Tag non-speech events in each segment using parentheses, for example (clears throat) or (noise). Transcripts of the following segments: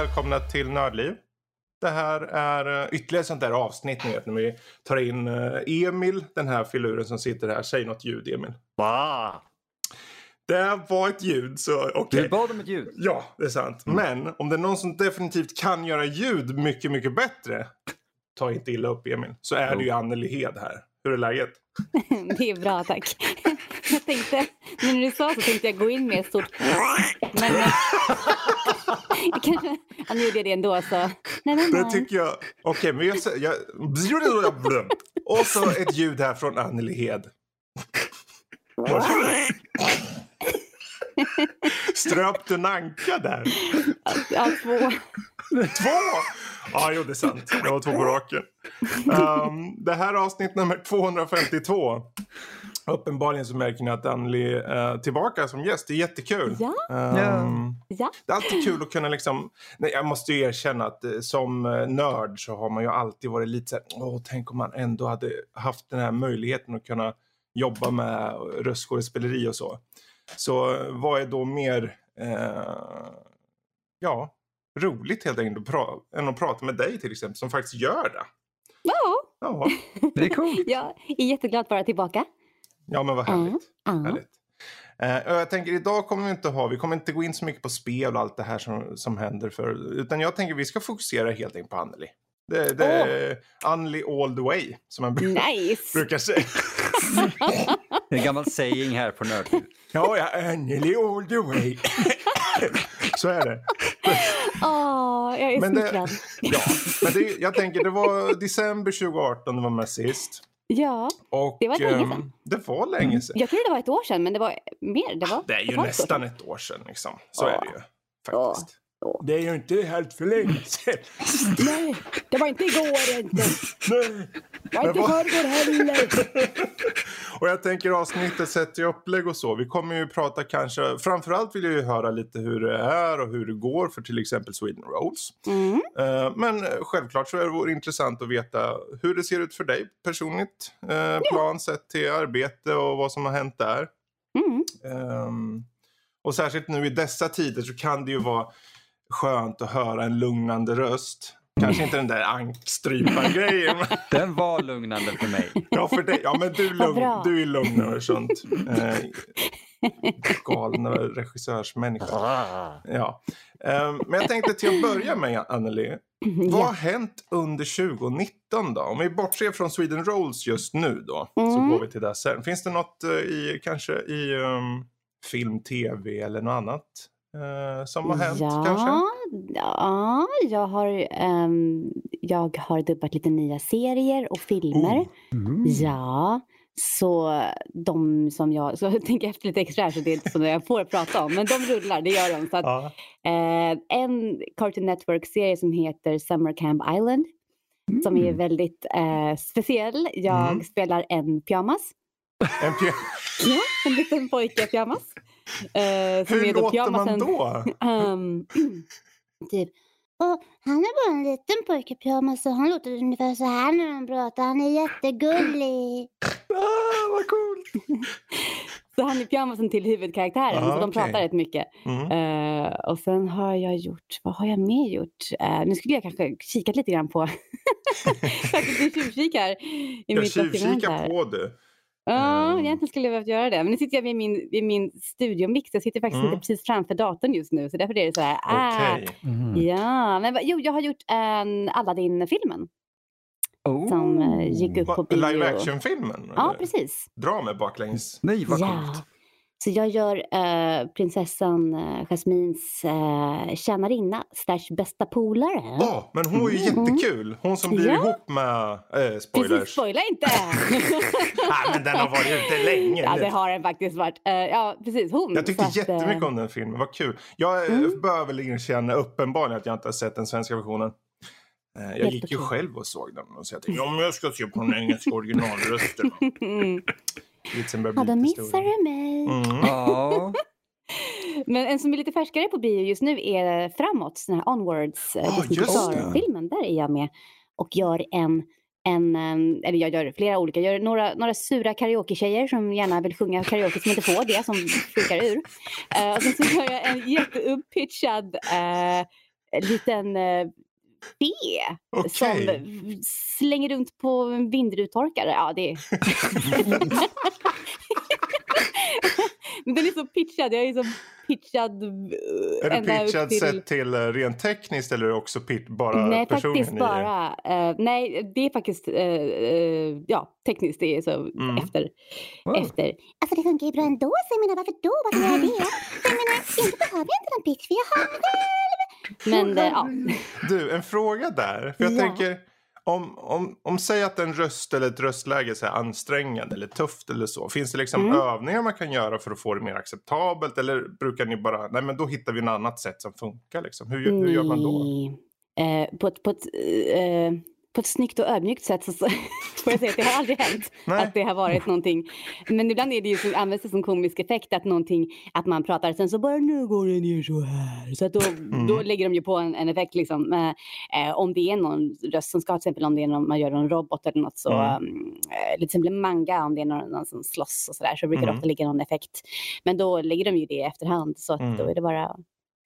Välkomna till Nördliv. Det här är eh, ytterligare ett sånt där avsnitt ni vet när vi tar in eh, Emil, den här filuren som sitter här. Säg något ljud Emil. Va? Det var ett ljud så okej. Du bad om ett ljud. Ja, det är sant. Men om det är någon som definitivt kan göra ljud mycket, mycket bättre. Ta inte illa upp Emil. Så är det ju Anneli Hed här. Hur är läget? (laughs) Det är bra tack. (laughs) Jag tänkte, nu när du sa så tänkte jag gå in med ett stort men eh, (laughs) jag kanske, ja, nu gjorde jag det ändå så. Nej, nej, Det nej. tycker jag. Okej, men jag, jag... (laughs) Och så ett ljud här från Anneli Hed. Ströp du en anka där? Ja, två. Två! Ja, jo, det är sant. Det var två på raken. Um, det här är avsnitt nummer 252. Uppenbarligen så märker ni att Anneli är tillbaka som gäst. Det är jättekul. Ja. Um, Ja. Det är alltid kul att kunna liksom... Nej, jag måste ju erkänna att eh, som eh, nörd så har man ju alltid varit lite så här, åh, tänk om man ändå hade haft den här möjligheten att kunna jobba med röstskådespeleri och så. Så eh, vad är då mer, eh, ja, roligt helt enkelt att pra- än att prata med dig till exempel som faktiskt gör det. Ja, Ja, Det är coolt. (laughs) jag är jätteglad att vara tillbaka. Ja men vad härligt. Ja. Härligt. Och jag tänker idag kommer vi inte ha, vi kommer inte gå in så mycket på spel och allt det här som, som händer för, utan jag tänker vi ska fokusera helt enkelt på Anneli. Det, det är Anneli all the way som man Nice! brukar säga. Det (laughs) är en gammal saying här på Nördliv. ja, ja, Anneli all the way. så är det. Åh, jag är Men det, smickrad. ja, men det, jag tänker det var december 2018 det var med sist. Ja, Och, Det var länge ehm, sedan. Det var länge sedan. jag trodde det var ett år sedan men det var mer. Det, var, Det är ju år nästan ett år sedan liksom. Så är det ju. Faktiskt. Det är ju inte helt för länge sedan. (laughs) Nej, det var inte igår inte. Nej. Det var inte vad- förrgår heller. (laughs) Och jag tänker avsnittet sätter ju upplägg och så. Vi kommer ju prata kanske, framförallt vill jag ju höra lite hur det är och hur det går för till exempel Sweden Rolls. Mm. Eh, Men självklart så är det vore intressant att veta hur det ser ut för dig personligt. eh, Plan sett till arbete och vad som har hänt där. Mm. Ehm, och särskilt nu i dessa tider så kan det ju vara skönt att höra en lugnande röst. Kanske inte den där ankstrypar-grejen. men- (laughs) Den var lugnande för mig. ja, för dig. Ja, men du, lugn, du är lugnare och sånt. Eh, galna regissörsmänniska. Ja. Ehm, men jag tänkte till att börja med, Anneli. Vad har hänt under 2019 då? Om vi bortser från Sweden Rolls just nu då. Så Mm. går vi till det sen. Finns det något eh, i, kanske i ehm, film, tv eller något annat? Eh, som har hänt ja, kanske? Ja, jag har, ehm, jag har dubbat lite nya serier och filmer. Oh. Mm. Ja, så de som jag, så (laughs) jag tänker efter lite extra här så det är inte så jag får prata om, men de rullar, det gör de. Så att, Ja. eh, en Cartoon Network-serie som heter Summer Camp Island, som är väldigt eh, speciell. Jag Mm. spelar en pyjamas. En pj- Ja, en liten pojke pyjamas. Eh, som Hur låter man då? Ehm, (clears throat) typ. Och han är bara en liten pojke i pyjamas och han låter ungefär så här när han pratar. Han är jättegullig. (laughs) Ah, vad coolt! (laughs) Så han är pyjamasen till huvudkaraktären. Ah, så de pratar rätt mycket. Mm. Eh, och sen har jag gjort, vad har jag mer gjort? Eh, nu skulle jag kanske kikat lite grann på. (laughs) Faktiskt en tjuvkik här. I Jag mitt tjuvkikar på du. Ja, Mm. egentligen skulle jag behövt göra det. Men nu sitter jag vid min, vid min studiomix. Jag sitter faktiskt Mm. inte precis framför datorn just nu. Så därför är det så här. Ah, Okej. Mm. Ja, men jo, jag har gjort en Aladdin-filmen Oh. som eh, gick upp på Va- bio. Live action-filmen? Ja, precis. Dra mig baklänges. Nej, vad Ja. coolt. Så jag gör eh, prinsessan eh, Jasmins eh, tjänarinna slash bästa polare. Ja, men hon var ju Mm. jättekul. Hon som blir Ja. ihop med... Eh, spoilers. Precis, spoila inte! (laughs) Nej, men den har varit ute länge ja, det har den faktiskt varit. Eh, ja, precis. Hon. Jag tyckte att, jättemycket eh, om den filmen. Vad kul. Jag eh, Mm. bör väl erkänna uppenbarligen att jag inte har sett den svenska versionen. Jag gick ju själv och såg den och så jag tänkte ja, men jag ska se på den engelska originalrösten. (laughs) Börjar Ja, då missar du mig. Mm. (laughs) Ja. Men en som är lite färskare på bio just nu är Framåt, den här Onwards, Ah, uh, Disney just det. Pixar-filmen. Där är jag med och gör en, en em, eller jag gör flera olika, jag gör några, några sura karaoke-tjejer som gärna vill sjunga karaoke som inte får det, som freakar ur. Eh, och sen så gör jag en jätteupppitchad eh, en liten eh, fe Okej. som slänger runt på en vindrutetorkare. Ja, det är... (laughs) Men den är så pitchad. Jag är så pitchad. eh, Är du pitchad till- sett till eh, rent tekniskt eller är det också bara Nej, personen faktiskt bara. eh, nej, det är faktiskt eh, eh, ja, tekniskt. Det är så Mm. efter, Wow. efter. Alltså det funkar ju bra ändå, så jag menar varför då? Varför göra det? Jag menar, inte behöver jag inte någon pitch för jag har Men eh, ja. (laughs) Du, en fråga där. För jag Ja. tänker, om, om, om säg att en röst eller ett röstläge är ansträngande eller tufft eller så. Finns det liksom Mm. övningar man kan göra för att få det mer acceptabelt? Eller brukar ni bara, nej men då hittar vi något annat sätt som funkar liksom. Hur, hur gör man då? Eh, på, ett, på, ett, eh, på ett snyggt och ödmjukt sätt så, (laughs) så får jag säga att det har aldrig hänt (laughs) att det har varit någonting. Men ibland är det ju som, används det som komisk effekt att någonting, att man pratar sen så bara nu går det ner så här. Så att då, Mm. då lägger de ju på en, en effekt liksom. Eh, eh, om det är någon röst som ska, till exempel om det är någon, man gör en robot eller något så, Mm. um, eh, till exempel manga om det är någon, någon som slåss och sådär så brukar det Mm. ofta ligga någon effekt. Men då lägger de ju det i efterhand så att Mm. då är det bara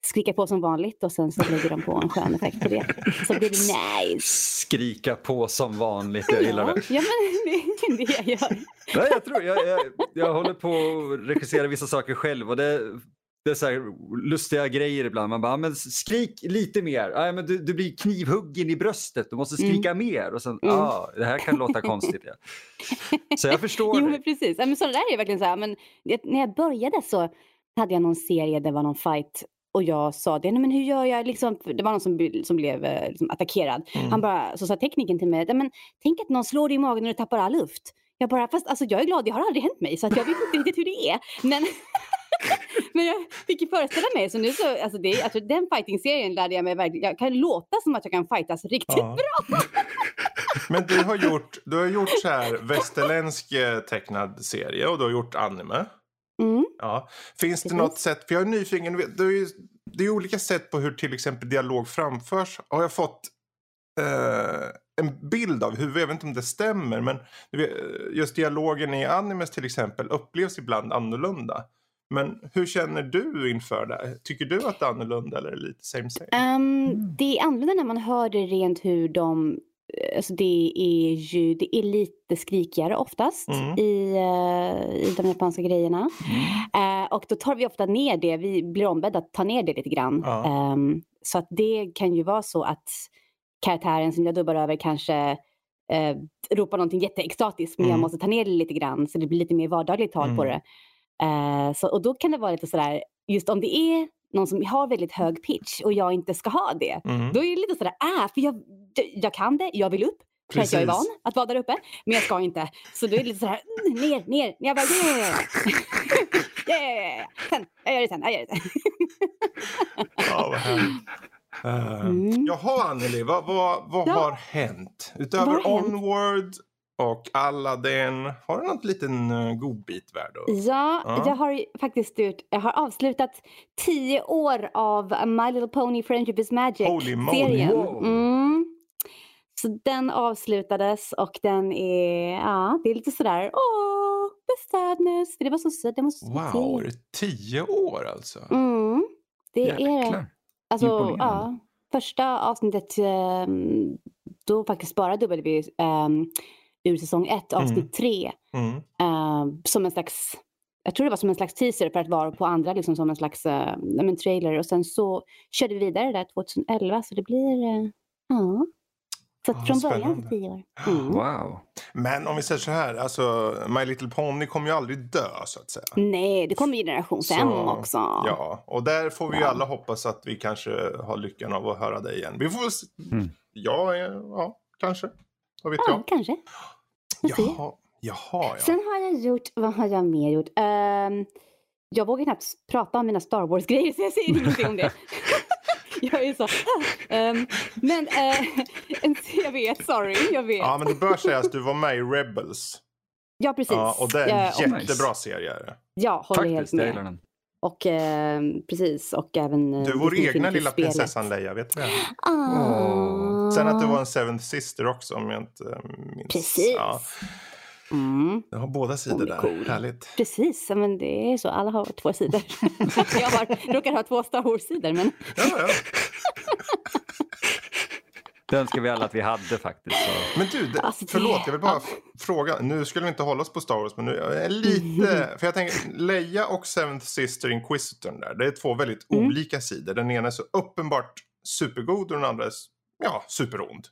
skrika på som vanligt och sen så lägger de på en skön effekt på det. Så blir det nice. Skrika på som vanligt, jag gillar Ja, det. ja men (laughs) det det jag gör. Nej, jag, tror, jag, jag, jag håller på att regissera vissa saker själv och det, det är så här lustiga grejer ibland. Man bara, "Ah, men skrik lite mer. Nej, men du, du blir knivhuggen i bröstet, du måste skrika mer. Och sen, Mm. ah, det här kan låta konstigt. Ja. Så jag förstår Jo men precis. Ja, men så där är verkligen så här. Men när jag började så hade jag någon serie det var någon fight och jag sa det, nej men hur gör jag liksom, det var någon som, som blev eh, liksom attackerad. Mm. Han bara, så sa tekniken till mig, "Nej, men tänk att någon slår dig i magen när du tappar all luft. Jag bara, fast alltså jag är glad, det har aldrig hänt mig så jag vet inte riktigt hur det är. Men, (laughs) men jag fick ju föreställa mig, så nu så, alltså, det, alltså den fighting-serien lärde jag mig verkligen, jag kan låta som att jag kan fightas riktigt Ja. (laughs) Men du har gjort, du har gjort så här västerländsk eh, tecknad serie och du har gjort anime. Mm. Ja. Finns det Precis. något sätt, för jag är nyfiken, det är ju det är olika sätt på hur till exempel dialog framförs. Har jag fått eh, en bild av hur, jag vet inte om det stämmer, men just dialogen i animes till exempel upplevs ibland annorlunda. Men hur känner du inför det? Tycker du att det är annorlunda eller är det lite same same? Ehm, det är annorlunda när man hör det rent hur de... Alltså det är ju det är lite skrikigare oftast Mm. i, eh, i de japanska grejerna. Eh, och då tar vi ofta ner det. Vi blir ombedda att ta ner det lite grann. Ja. Ehm, så att det kan ju vara så att karaktären som jag dubbar över kanske eh, ropar någonting jätteextatiskt men jag Mm. måste ta ner det lite grann så det blir lite mer vardagligt tal på Mm. det. Eh, så, och då kan det vara lite sådär, just om det är någon som har väldigt hög pitch och jag inte ska ha det, Mm. då är det lite sådär, äh, för jag, jag kan det, jag vill upp. För att jag är van att vara där uppe, men jag ska inte. Så då är det lite sådär, mm, ner, ner. Jag bara, yeah, yeah, (laughs) yeah, yeah. Sen, jag gör det sen, jag gör det sen. (laughs) Ja, vad härligt. Eh, Mm. Jaha Anneli, vad, vad, vad Ja. har hänt? Utöver har hänt? Och Aladdin, har du något liten uh, godbit värd Ja, Ja. jag har faktiskt gjort, jag har avslutat tio år av My Little Pony Friendship is. Magic-serien. Wow. Mm. Så den avslutades och den är, ja, det är lite sådär, åh, the sadness. För det var så sött, den var så Wow, är det tio år alltså? Mm, det är det. Jäklar. Alltså, ja, första avsnittet, ehm, då faktiskt bara dubbade vi um, ur säsong ett, avsnitt Mm. tre. Mm. ehm, som en slags, jag tror det var som en slags teaser för att vara på andra, liksom som en slags uh, men trailer. Och sen så körde vi vidare där 2011, så det blir, eh, ja. Så Ah, från början spännande. för tio år. (gasps) Mm. Wow. Men om vi säger så här, alltså My Little Pony kommer ju aldrig dö så att säga. Nej, det kommer generation fem Så, också. Ja, och där får vi ju Ja. alla hoppas att vi kanske har lyckan av att höra dig igen. Vi får väl se. Mm. Ja, ja, kanske. Vad vet Ja, jag? kanske. Jaha, jaha ja. Sen har jag gjort, vad har jag mer gjort? Ehm, jag vågar knappt prata om mina Star Wars-grejer så jag säger (laughs) ingenting om det. (laughs) jag är så... Ehm, men eh, (laughs) en- jag vet, sorry, jag vet. Ja, men det bör sägas, du var med i Rebels. Ja, precis. Ja, och det är en jag, jätte- jättebra serie. är det. jag håller helt Faktiskt, jag gillar med. den. Och ehm, precis, och även... eh, Du är vår egna lilla prinsessan Leia, vet du det? Ah. Sen att du var en Seventh Sister också om jag inte eh, minns. Precis. Ja, Mm, du har båda sidor där. cool. Härligt. precis, men det är så. Alla har två sidor. (laughs) jag har, råkar ha två Star Wars-sidor, men Ja, ja. (laughs) Det önskar vi alla att vi hade faktiskt. Så. Men du, det, Alltså, det- förlåt, jag vill bara fråga. Nu skulle vi inte hålla oss på Star Wars, men nu är jag lite... För jag tänker, Leia och Seventh Sister Inquisitorn där, det är två väldigt Mm. olika sidor. Den ena är så uppenbart supergod och den andra är ja, superond.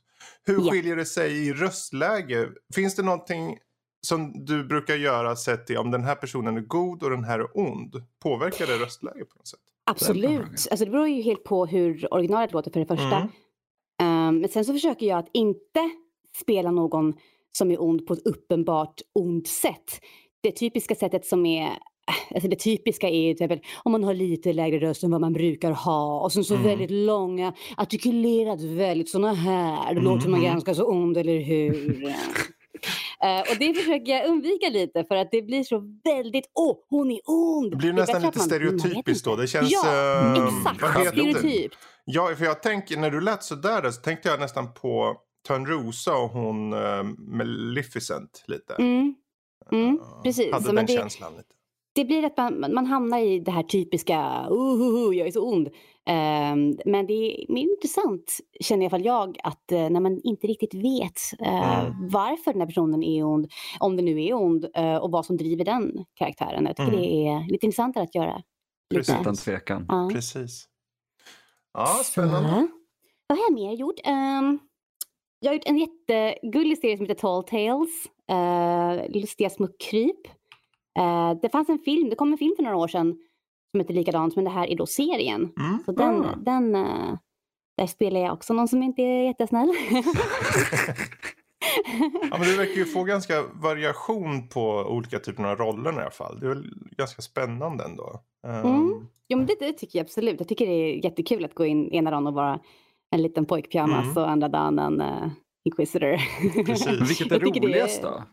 Hur Ja. skiljer det sig i röstläge? Finns det någonting som du brukar göra sett till om den här personen är god och den här är ond? Påverkar det röstläge på något sätt? Absolut. Alltså det beror ju helt på hur originalet låter för det första. Mm. Ehm, men sen så försöker jag att inte spela någon som är ond på ett uppenbart ont sätt. Det typiska sättet som är Alltså det typiska är ju till exempel om man har lite lägre röst än vad man brukar ha och sen så Mm. väldigt långa, artikulerat väldigt såna här. Då låter man Mhm. ganska så ond, eller hur? (laughs) Eh, och det försöker jag undvika lite för att det blir så väldigt, åh, hon är ond. Det blir nästan lite man- vet stereotypiskt då. Det känns... Ja, ehm, Exakt, vad heter det? stereotyp. Ja, för jag tänker, när du lät sådär så tänkte jag nästan på Törnrosa och hon uh, Maleficent lite. Mm. Mm, Ja, precis. Hade Så den men det- känslan lite. Det blir att man, man hamnar i det här typiska, uh, jag är så ond. Ehm, men det är intressant, känner i alla fall jag, att eh, när man inte riktigt vet eh, Mm. varför den här personen är ond, om den nu är ond, eh, och vad som driver den karaktären. Jag tycker Mm. det är lite intressantare att göra. Precis. Lite. Utan tvekan. Ja. Precis. Ja, spännande. Så, vad har jag mer gjort? Ehm, jag har gjort en jättegullig serie som heter Tall Tales. Uh, lustiga små kryp. Eh, det fanns en film, det kom en film för några år sedan som heter likadant, men det här är då serien. Mm. Så den, Ah. den eh, där spelar jag också någon som inte är jättesnäll. (laughs) Ja, men du verkar ju få ganska variation på olika typer av roller i alla fall. Det är väl ganska spännande ändå. Ehm, Mm. Jo, men det, det tycker jag absolut. Jag tycker det är jättekul att gå in ena dagen och vara en liten pojkpyjamas Mm. och andra dagen en uh, inquisitor. Precis. Vilket är det roligast är- då?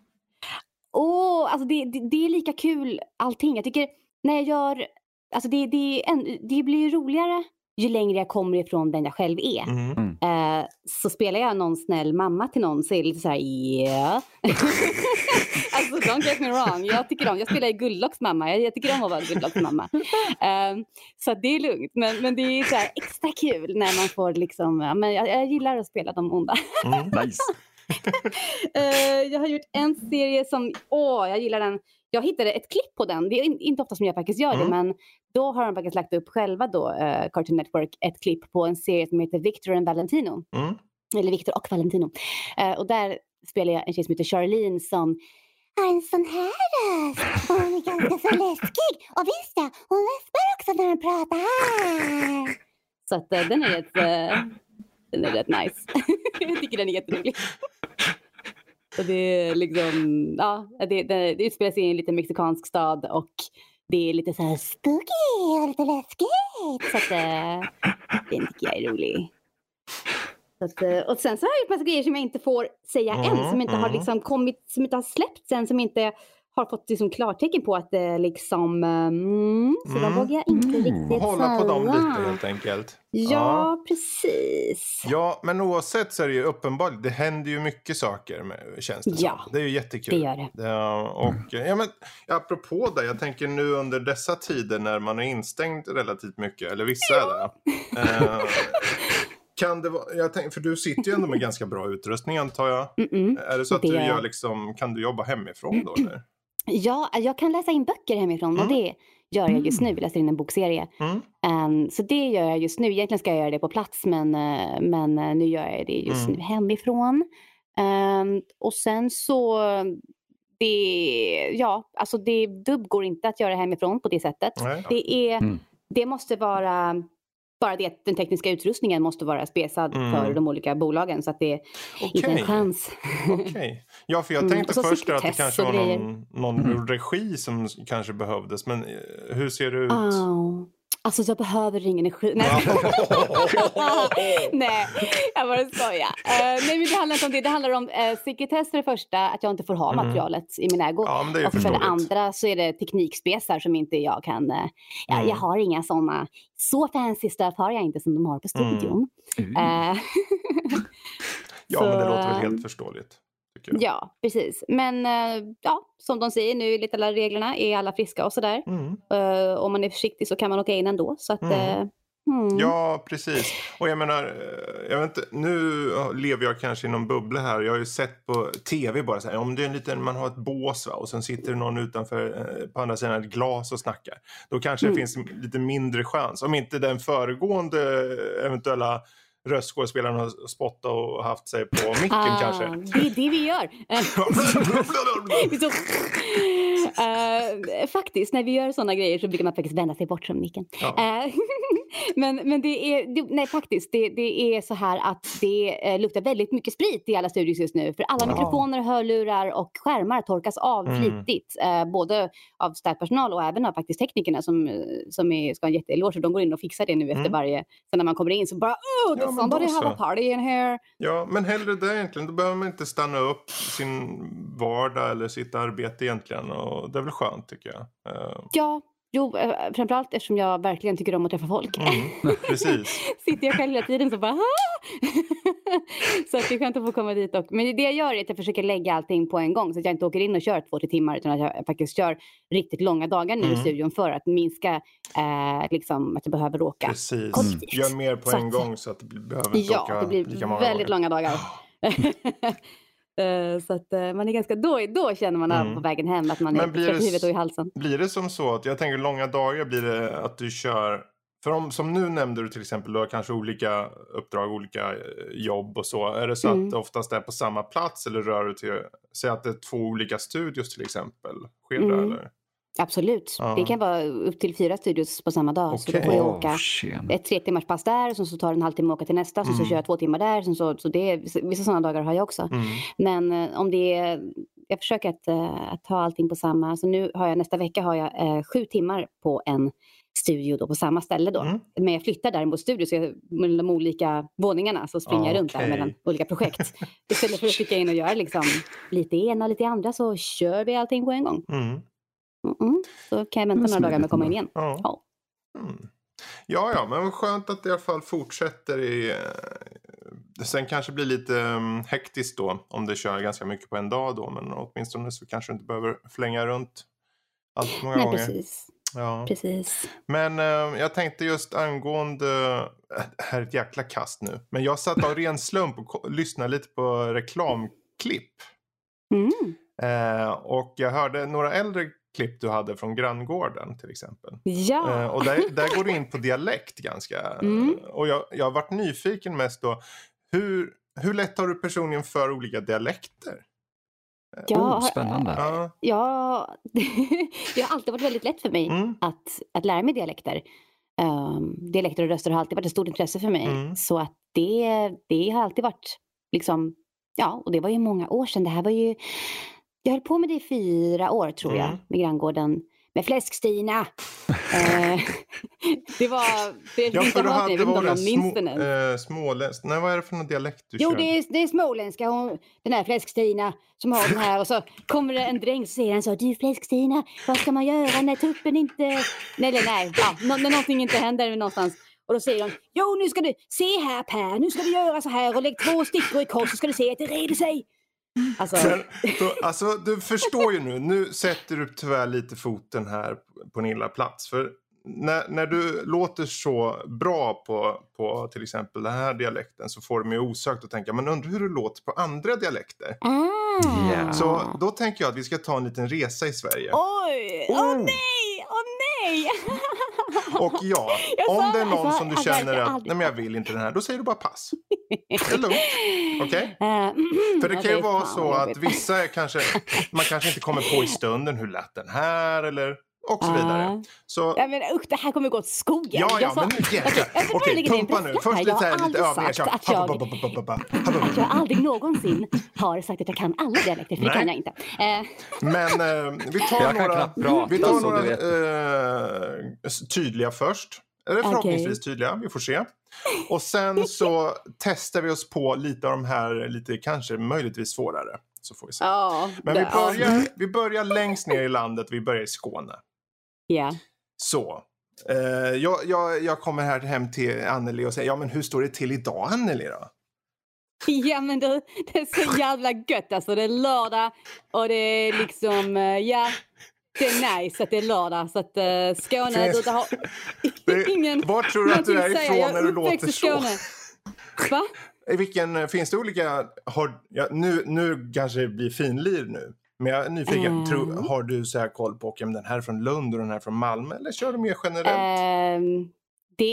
Alltså det, det, det är lika kul allting. Jag tycker när jag gör, alltså det, det, det blir ju roligare ju längre jag kommer ifrån den jag själv är. Mm. Eh, så spelar jag någon snäll mamma till någon så är det lite så här, yeah. (laughs) alltså don't get me wrong, jag tycker om, jag spelar ju Gullocks mamma, jag, jag tycker om att vara Gullocks mamma. Eh, så det är lugnt, men, men det är så här extra kul när man får liksom, men jag, jag gillar att spela de onda. Mm. Nice. (laughs) Eh, jag har gjort en serie som, åh, jag gillar den. Jag hittade ett klipp på den. Det är in, inte ofta som jag faktiskt gör det, Mm. men då har de faktiskt lagt upp själva då, eh, Cartoon Network, ett klipp på en serie som heter Victor and Valentino. Mm. Eller Victor och Valentino. Eh, och där spelar jag en tjej som heter Charlene som Har en sån här röst. Och hon är ganska så läskig. Och visst ja, hon läspar också när hon pratar. Så att eh, den är rätt, eh, den är rätt nice. (laughs) jag tycker den är jätterolig. Och det är liksom, ja, det, det, det utspelar sig i en liten mexikansk stad och det är lite så här Spooky och lite läskigt. Så att eh, den tycker jag är rolig. Att, eh, och sen så har jag gjort massa grejer som jag inte får säga än, Mm, som inte har mm. liksom kommit, som inte har släppts än, som inte har fått liksom klartecken på att det liksom, eh, mm, så Mm. då vågar jag inte Mm. riktigt Hålla på dem lite helt enkelt. Ja, precis. Ja, men oavsett så är det ju uppenbart, det händer ju mycket saker med, känns det Ja, som. Det är ju jättekul. Det gör det. Ja, och ja, men, apropå det, jag tänker nu under dessa tider när man är instängd relativt mycket, eller vissa är det. Eh, kan det vara, jag tänker, för du sitter ju ändå med ganska bra utrustning antar jag. Mm-mm. Är det så att Det du gör liksom, kan du jobba hemifrån då eller? Ja, jag kan läsa in böcker hemifrån och Mm. det gör jag just nu. Jag läser in en bokserie. Mm. Ehm, så det gör jag just nu. Egentligen ska jag göra det på plats men, eh, men eh, nu gör jag det just Mm. nu hemifrån. Ehm, och sen så, det, ja, alltså det, dubb går inte att göra hemifrån på det sättet. Nej. Det, är, Mm. det måste vara, bara det att den tekniska utrustningen måste vara spesad Mm. för de olika bolagen så att det är inte en Okej. chans. Okej. Ja, för jag Mm, tänkte så först att det kanske var någon, någon regi som kanske behövdes. Men eh, hur ser det ut? Oh. Alltså jag behöver ingen energi. Nej, (laughs) nej jag bara skojar. Uh, nej men det handlar inte om det. Det handlar om uh, sekretess för det första, att jag inte får ha Mm. materialet i min ägo. Ja, men det är och för det andra så är det teknikspesar som inte jag kan... eh, ja, Mm. Jag har inga sådana. Så fancy stuff har jag inte som de har på Mm. studion. Mm. Eh, (laughs) Ja, men det låter väl eh, helt förståeligt. Ja, precis. Men eh, ja, som de säger nu, enligt alla reglerna är alla friska och sådär. Mm. Uh, om man är försiktig så kan man åka in ändå. Så att, Mm. eh, Mm. Ja, precis. Och jag menar, jag vet inte, nu lever jag kanske i någon bubbla här. Jag har ju sett på tv bara så här, om det är en liten, man har ett bås va, och sen sitter det någon utanför på andra sidan ett glas och snackar. Då kanske Mm. det finns lite mindre chans. Om inte den föregående eventuella röstskådespelaren har spottat och haft sig på micken Ah, kanske. det är det vi gör. (laughs) (laughs) Eh, faktiskt, när vi gör sådana grejer så brukar man faktiskt vända sig bort från micken. Ja. Eh, (laughs) men, men det är, det, nej faktiskt, det, det är så här att det eh, luktar väldigt mycket sprit i alla studios just nu. För alla Ja. mikrofoner, hörlurar och skärmar torkas av Mm. flitigt. Eh, både av städpersonal och även av faktiskt teknikerna som, eh, som är, ska ha en jätteeloge. Så De går in och fixar det nu efter Mm. varje... Sen när man kommer in så bara oh, Ja, somebody have a party in here? Ja, men hellre det egentligen. Då behöver man inte stanna upp sin vardag eller sitt arbete egentligen. Och det är väl skönt tycker jag. Eh, Ja, jo, eh, framförallt eftersom jag verkligen tycker om att träffa folk. Mm, (laughs) precis. Sitter jag själv hela tiden så bara! (laughs) Så att det är skönt att få komma dit. Och, men det jag gör är att jag försöker lägga allting på en gång så att jag inte åker in och kör två, tre timmar utan att jag faktiskt kör riktigt långa dagar nu i Mm. studion för att minska eh, liksom, att jag behöver åka. Precis. Kollektivt. Gör mer på Så en gång så att det behöver inte Ja, åka det blir lika många väldigt gånger. långa dagar. (laughs) Eh, så att eh, man är ganska, då, då känner man Mm. på vägen hem att man Men är blir det i huvudet och i halsen. Blir det som så att, jag tänker långa dagar blir det att du kör, för om, som nu nämnde du till exempel, du har kanske olika uppdrag, olika eh, jobb och så. Är det så Mm. att det oftast är på samma plats eller rör du till, säg att det är två olika studios till exempel? Sker det Mm. eller? Absolut. Ja. Det kan vara upp till fyra studios på samma dag. Så då får jag åka tjena. ett tre timmars pass där, sen så tar det en halvtimme att åka till nästa, sen så Mm. kör jag två timmar där. Sen så, så det vissa- sådana dagar har jag också. Mm. Men eh, om det är, jag försöker att, eh, att ha allting på samma, så nu har jag nästa vecka har jag eh, sju timmar på en studio då på samma ställe då. Mm. Men jag flyttar däremot studio så jag, mellan de olika våningarna så springer jag runt där mellan olika projekt. Istället för att sticka in och göra liksom lite ena lite andra så kör vi allting på en gång. Mm. Mm-mm. Så kan jag vänta några dagar med att komma in igen. Ja. Ja. Mm. Ja, ja, men skönt att det i alla fall fortsätter i... eh, Sen kanske blir lite um, hektiskt då om det kör ganska mycket på en dag då. Men åtminstone så kanske du inte behöver flänga runt allt för många Nej, gånger. precis. Ja. precis. Men eh, jag tänkte just angående, äh, det här är ett jäkla kast nu. Men jag satt av ren slump och lyssnade lite på reklamklipp. Mm. Eh, och jag hörde några äldre klipp du hade från granngården till exempel. Ja. Eh, och där, där går du in på (laughs) dialekt ganska. Mm. Och jag, jag har varit nyfiken mest då. Hur, hur lätt har du personligen för olika dialekter? ja, Oh, spännande. Ja. ja, (laughs) det har alltid varit väldigt lätt för mig Mm. att, att lära mig dialekter. Um, dialekter och röster har alltid varit ett stort intresse för mig. Mm. Så att det, det har alltid varit liksom, ja, och det var ju många år sedan. Det här var ju, jag höll på med det i fyra år tror jag, Mm. med granngården. Med Fläsk-Stina. eh, (laughs) det var, det Ja, för du jag hade inte om var det små, eh, småländsk. Nej, vad är det för någon dialekt du Jo, kör? det är, det är småländska. Hon, den här Fläsk-Stina som har den här. Och så kommer det en dräng och säger han så. Du Fläsk-Stina, vad ska man göra när tuppen inte... Nej, eller nej. Ja, när någonting inte händer någonstans. Och då säger hon. Jo, nu ska du... Se här Per, nu ska du göra så här och lägg två stickor i kors så ska du se att det reder sig. Alltså, Men, då, alltså, du förstår ju nu. Nu sätter du tyvärr lite foten här på en illa plats. För när, när du låter så bra på, på till exempel den här dialekten så får du mig osökt att tänka, men undrar hur det låter på andra dialekter. ah. Ja. Så då tänker jag att vi ska ta en liten resa i Sverige. Oj! Åh Oh. nej! Åh nej! (laughs) (laughs) Och ja, om det är någon som du känner att, nej men jag vill inte den här, då säger du bara pass. (laughs) Det är lugnt. Okej? Eh, För det kan ju vara så att vissa kanske, man kanske inte kommer på i stunden hur lät den här eller och så vidare. Ah. Så Ja, men usch, det här kommer gå åt skogen. Ja, ja, Jag sa- men nu jäklar. jag (laughs) Okej, lägga in pumpa nu. Först här. lite, Jag här, har lite aldrig övningar. sagt Så. att jag, att jag aldrig någonsin har sagt att jag kan alla dialekter, för det kan jag inte. Eh, Men eh, vi tar Jag några, prata, vi tar några eh, tydliga först. Eller förhoppningsvis tydliga, vi får se. Och sen så (laughs) testar vi oss på lite av de här, lite kanske möjligtvis svårare. Så får vi se. ja, Men vi börjar, vi börjar längst ner i landet, vi börjar i Skåne. Ja. Så. Eh, jag, jag, jag kommer här hem till Anneli och säger, ja men hur står det till idag Anneli då? (laughs) ja, men du, det är så jävla gött alltså. Det är lördag och det är liksom, eh, ja, det är nice att det är lördag så att uh, Skåne, du har (laughs) Det- ingen... Var tror du att du är ifrån när du låter så? Va? I vilken, finns det olika, har, ja, nu, nu kanske det blir finlir nu. Men jag är nyfiken, Mm. tror, har du så här koll på, men den här är från Lund och den här är från Malmö eller kör du mer generellt? Ehm, det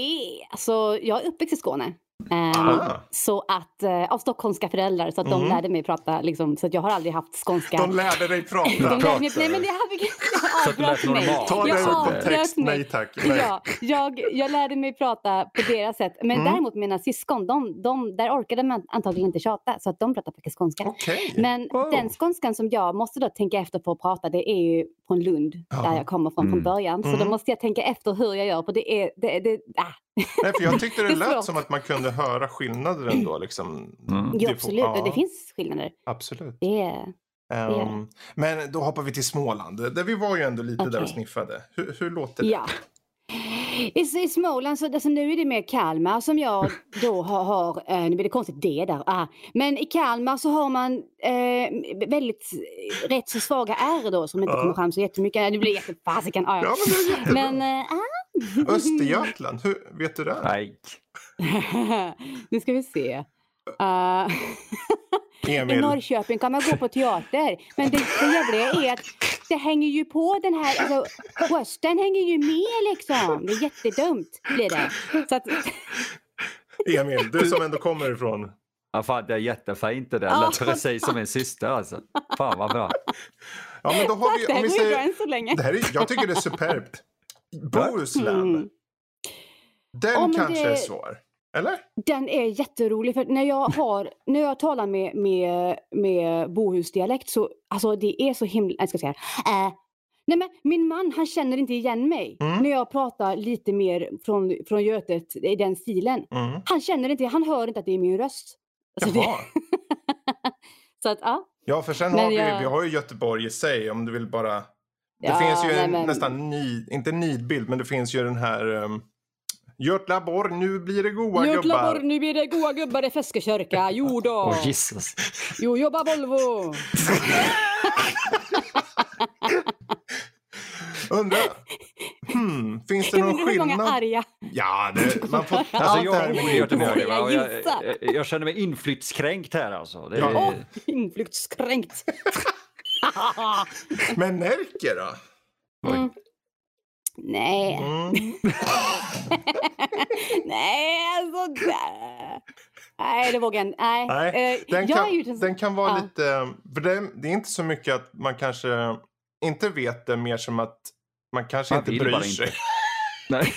är, alltså, jag är uppväxt i Skåne. Ehm, Ah. Så att, eh, av stockholmska föräldrar, så att de Mm. lärde mig prata, liksom, så att jag har aldrig haft skånska. De lärde dig prata. (laughs) De lärde mig, nej men det hade avbröt mig. normalt. Ta Jag avbröt text, mig. nej tack. Nej. Ja, jag, jag lärde mig prata på deras sätt. Men Mm. däremot mina syskon, de, de, där orkade man antagligen inte tjata. Så att de pratar faktiskt skånska. Okej. Men Wow. den skånskan som jag måste då tänka efter på att prata, det är ju från Lund, Ja. där jag kommer från Mm. från början. Så Mm. då måste jag tänka efter hur jag gör, för det är... Det, det, ah. Nej, för jag tyckte det (laughs) lät som att man kunde höra skillnader ändå. Liksom. Mm. Det Jo, absolut. ja. Det finns skillnader. Absolut. Det är... Ehm, men då hoppar vi till Småland. Där vi var ju ändå lite där och sniffade. Hur, hur låter det? Ja. I, I Småland, så, alltså nu är det mer Kalmar som jag då har, har eh, nu blir det konstigt det där, ah. men i Kalmar så har man eh, väldigt eh, rätt så svaga R då som inte Ja. kommer fram så jättemycket. Det blir jättefasiken, ah, Ja, ja. men det är jättebra. Men, eh, ah. (laughs) Östergötland, hur, vet du det? Nej. (laughs) nu ska vi se. Uh, (laughs) I. Norrköping kan man gå på teater. Men det, det jävliga är att det hänger ju på den här, alltså rösten hänger ju med liksom. Det är jättedumt blir det. Så att, Emil, du som ändå kommer ifrån. Ja, fan, det är jättefint det där. Ja, Lät precis som en syster alltså. Fan vad bra. Ja, men då har vi, det om här vi går ju bra än så länge. det här är, jag tycker det är superbt. Bohuslän, Mm. den Ja, kanske det- är svår. Eller? Den är jätterolig för när jag, (laughs) har, när jag talar med, med, med bohusdialekt så alltså det är så himla... Jag ska säga äh, Nej men min man han känner inte igen mig Mm. när jag pratar lite mer från, från Götet i den stilen. Mm. Han känner inte, han hör inte att det är min röst. Så, det, Jaha. (laughs) så att ja. Ja, för sen Men har vi, jag- vi har ju Göteborg i sig om du vill bara... Det Ja, finns ju nej, en men- nästan nid, inte nidbild, men det finns ju den här um, Götlaborg, nu blir det goa Götlaborg, gubbar. nu blir det goa gubbar i Feskekörka. Jo då. (laughs) Åh Jesus. Jo, jobba Volvo. (laughs) Undrar, hmm, finns det (laughs) Jag någon undrar hur många skillnad? arga... Ja, det, man får... Alltså jag bor med i Göteborg Jag och jag, jag, jag känner mig inflyttskränkt här alltså. Det är, Ja. Åh, inflyktskränkt. (laughs) Men Närke då? Mm. Nej. Mm. (laughs) Nej, alltså. Nej, det vågar jag inte. Nej. Nej, Eh, den kan, är ju den- kan vara ja. lite... För det, det är inte så mycket att man kanske inte vet det, mer som att man kanske Man inte bryr sig. inte. (laughs) Nej.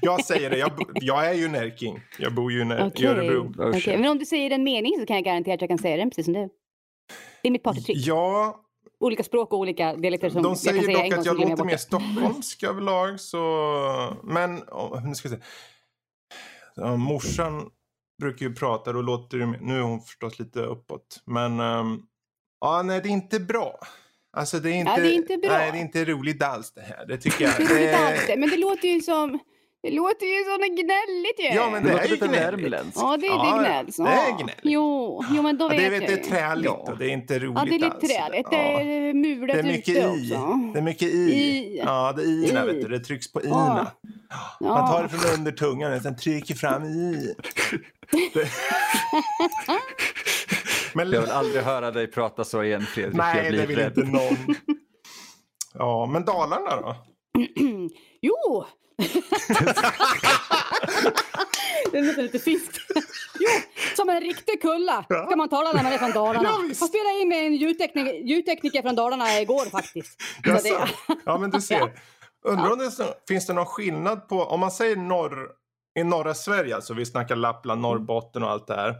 Jag säger det, jag, jag är ju närking. Jag bor ju i Okej. Örebro. Okej, Men om du säger en mening så kan jag garantera att jag kan säga den precis som du. Det är mitt partytrick. Ja, Olika språk och olika dialekter som de jag säger kan säga dock att jag låter mer stockholmsk (laughs) överlag. Så... Men, oh, nu ska vi se. Ja, morsan brukar ju prata, då låter det... Nu är hon förstås lite uppåt. Men, ehm, ja, nej, det är inte bra. Alltså det är inte, det är inte bra. Nej, det är inte roligt alls det här. Det tycker jag. (laughs) Det är inte alls det, men det låter ju som... Det låter ju som något gnälligt ju. ja, men Det det är ju lite gnälligt. värmländskt. Ja, det är Ja, det gnälls. det är Ja. gnälligt. Jo, jo, men då Ja, vet det, är, jag det är träligt Ja. och det är inte roligt Ja, det är lite alls. träligt. Det Ja. är mulet Det är mycket ute i. också. Det är mycket i. I. Ja, det är ina, I. vet du. Det trycks på Ja. ina. Ja. Man tar det från under tungan och sen trycker fram i. Det... (laughs) Men Jag vill aldrig höra dig prata så igen Fredrik. jag nej, blir det vill rädd. inte någon. Ja, men Dalarna då? (clears throat) Jo! (laughs) det är nästan lite finskt. jo, som en riktig kulla Ja. ska man tala när man är från Dalarna. Ja, visst. jag spelade in med en ljudtekniker, ljudtekniker från Dalarna igår faktiskt. Så Jaså? det, Ja, men du ser. Ja. Undrar om det finns det någon skillnad på, om man säger norr, i norra Sverige, alltså vi snackar Lappland, Norrbotten och allt det här.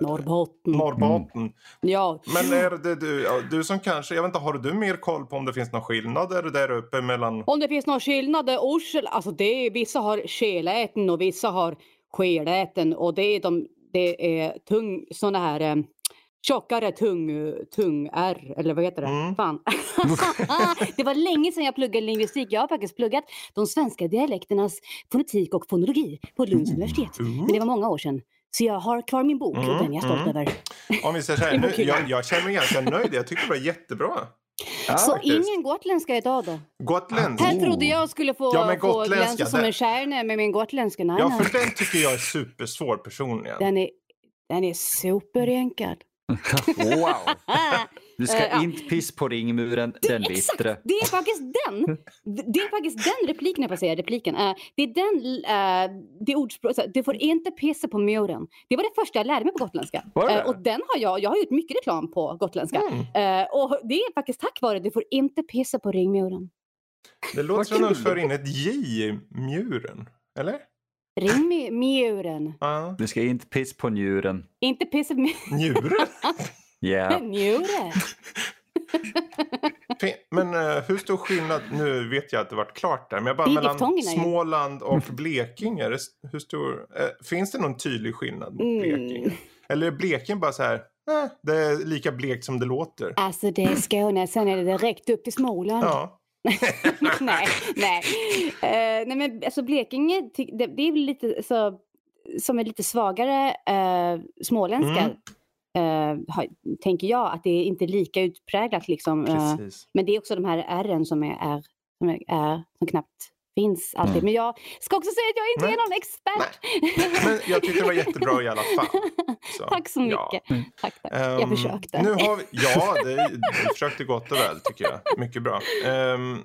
Norrbotten. Norrbotten. Ja. Men är det du, du som kanske, jag vet inte, har du mer koll på om det finns någon skillnader där uppe mellan... Om det finns några skillnader, orsel, alltså det är, vissa har skeläten och vissa har skeläten och det är, de, det är tung, såna här eh, tjockare tung, tung R eller vad heter det? Mm. Fan. (laughs) det var länge sedan jag pluggade lingvistik. Jag har faktiskt pluggat de svenska dialekternas fonetik och fonologi på Lunds universitet. Men det var många år sedan. Så jag har kvar min bok och Mm, den är jag stolt mm. över. Om vi säger så här, (laughs) nu, jag, jag känner mig ganska nöjd. Jag tycker det var jättebra. Ja, så faktiskt. ingen gotländska idag då? Gotländsk. Här trodde jag skulle få, Ja, få gotländska, glänsa som en stjärna med min gotländska. Nej, Ja, nej. för den tycker jag är supersvår personligen. Den är, den är superenkad. (laughs) Wow! (laughs) Du ska ja. inte piss på ringmuren, den exakt, bittre. det är faktiskt den. Det är faktiskt den repliken, jag får säga repliken. Eh, det är den, uh, det ordspråket, du får inte pissa på muren. Det var det första jag lärde mig på gotländska. Och den har jag, jag har gjort mycket reklam på gotländska. Mm. Och det är faktiskt tack vare du får inte pissa på ringmuren. Det låter som att de för in ett J i muren. Eller? Ringmuren. Ja. Du ska inte piss på njuren. Inte pissa på Njuren? (laughs) Muren. (laughs) Fin- Men eh, hur stor skillnad, nu vet jag att det varit klart där, men jag bara mellan. Småland och Blekinge, det, hur stor, eh, finns det någon tydlig skillnad mot Mm. Blekinge? Eller är Blekinge bara så här, eh, det är lika blekt som det låter? Alltså det är Skåne, sen är det direkt upp till Småland. Ja. (laughs) nej, nej. Eh, nej men alltså Blekinge, det, det är väl lite så, som är lite svagare uh, småländska. Mm. Eh, har, tänker jag att det är inte lika utpräglat liksom. eh, men det är också de här r som är, är, som, är, är som knappt finns alltid. Mm. Men jag ska också säga att jag inte Nej. är någon expert. Men jag tyckte det var jättebra i alla fall. Så, (laughs) Tack så ja. mycket. Tack, tack. jag Ehm, försökte. Nu har vi, ja, (laughs) det, du försökte gott och väl tycker jag. Mycket bra. Ehm,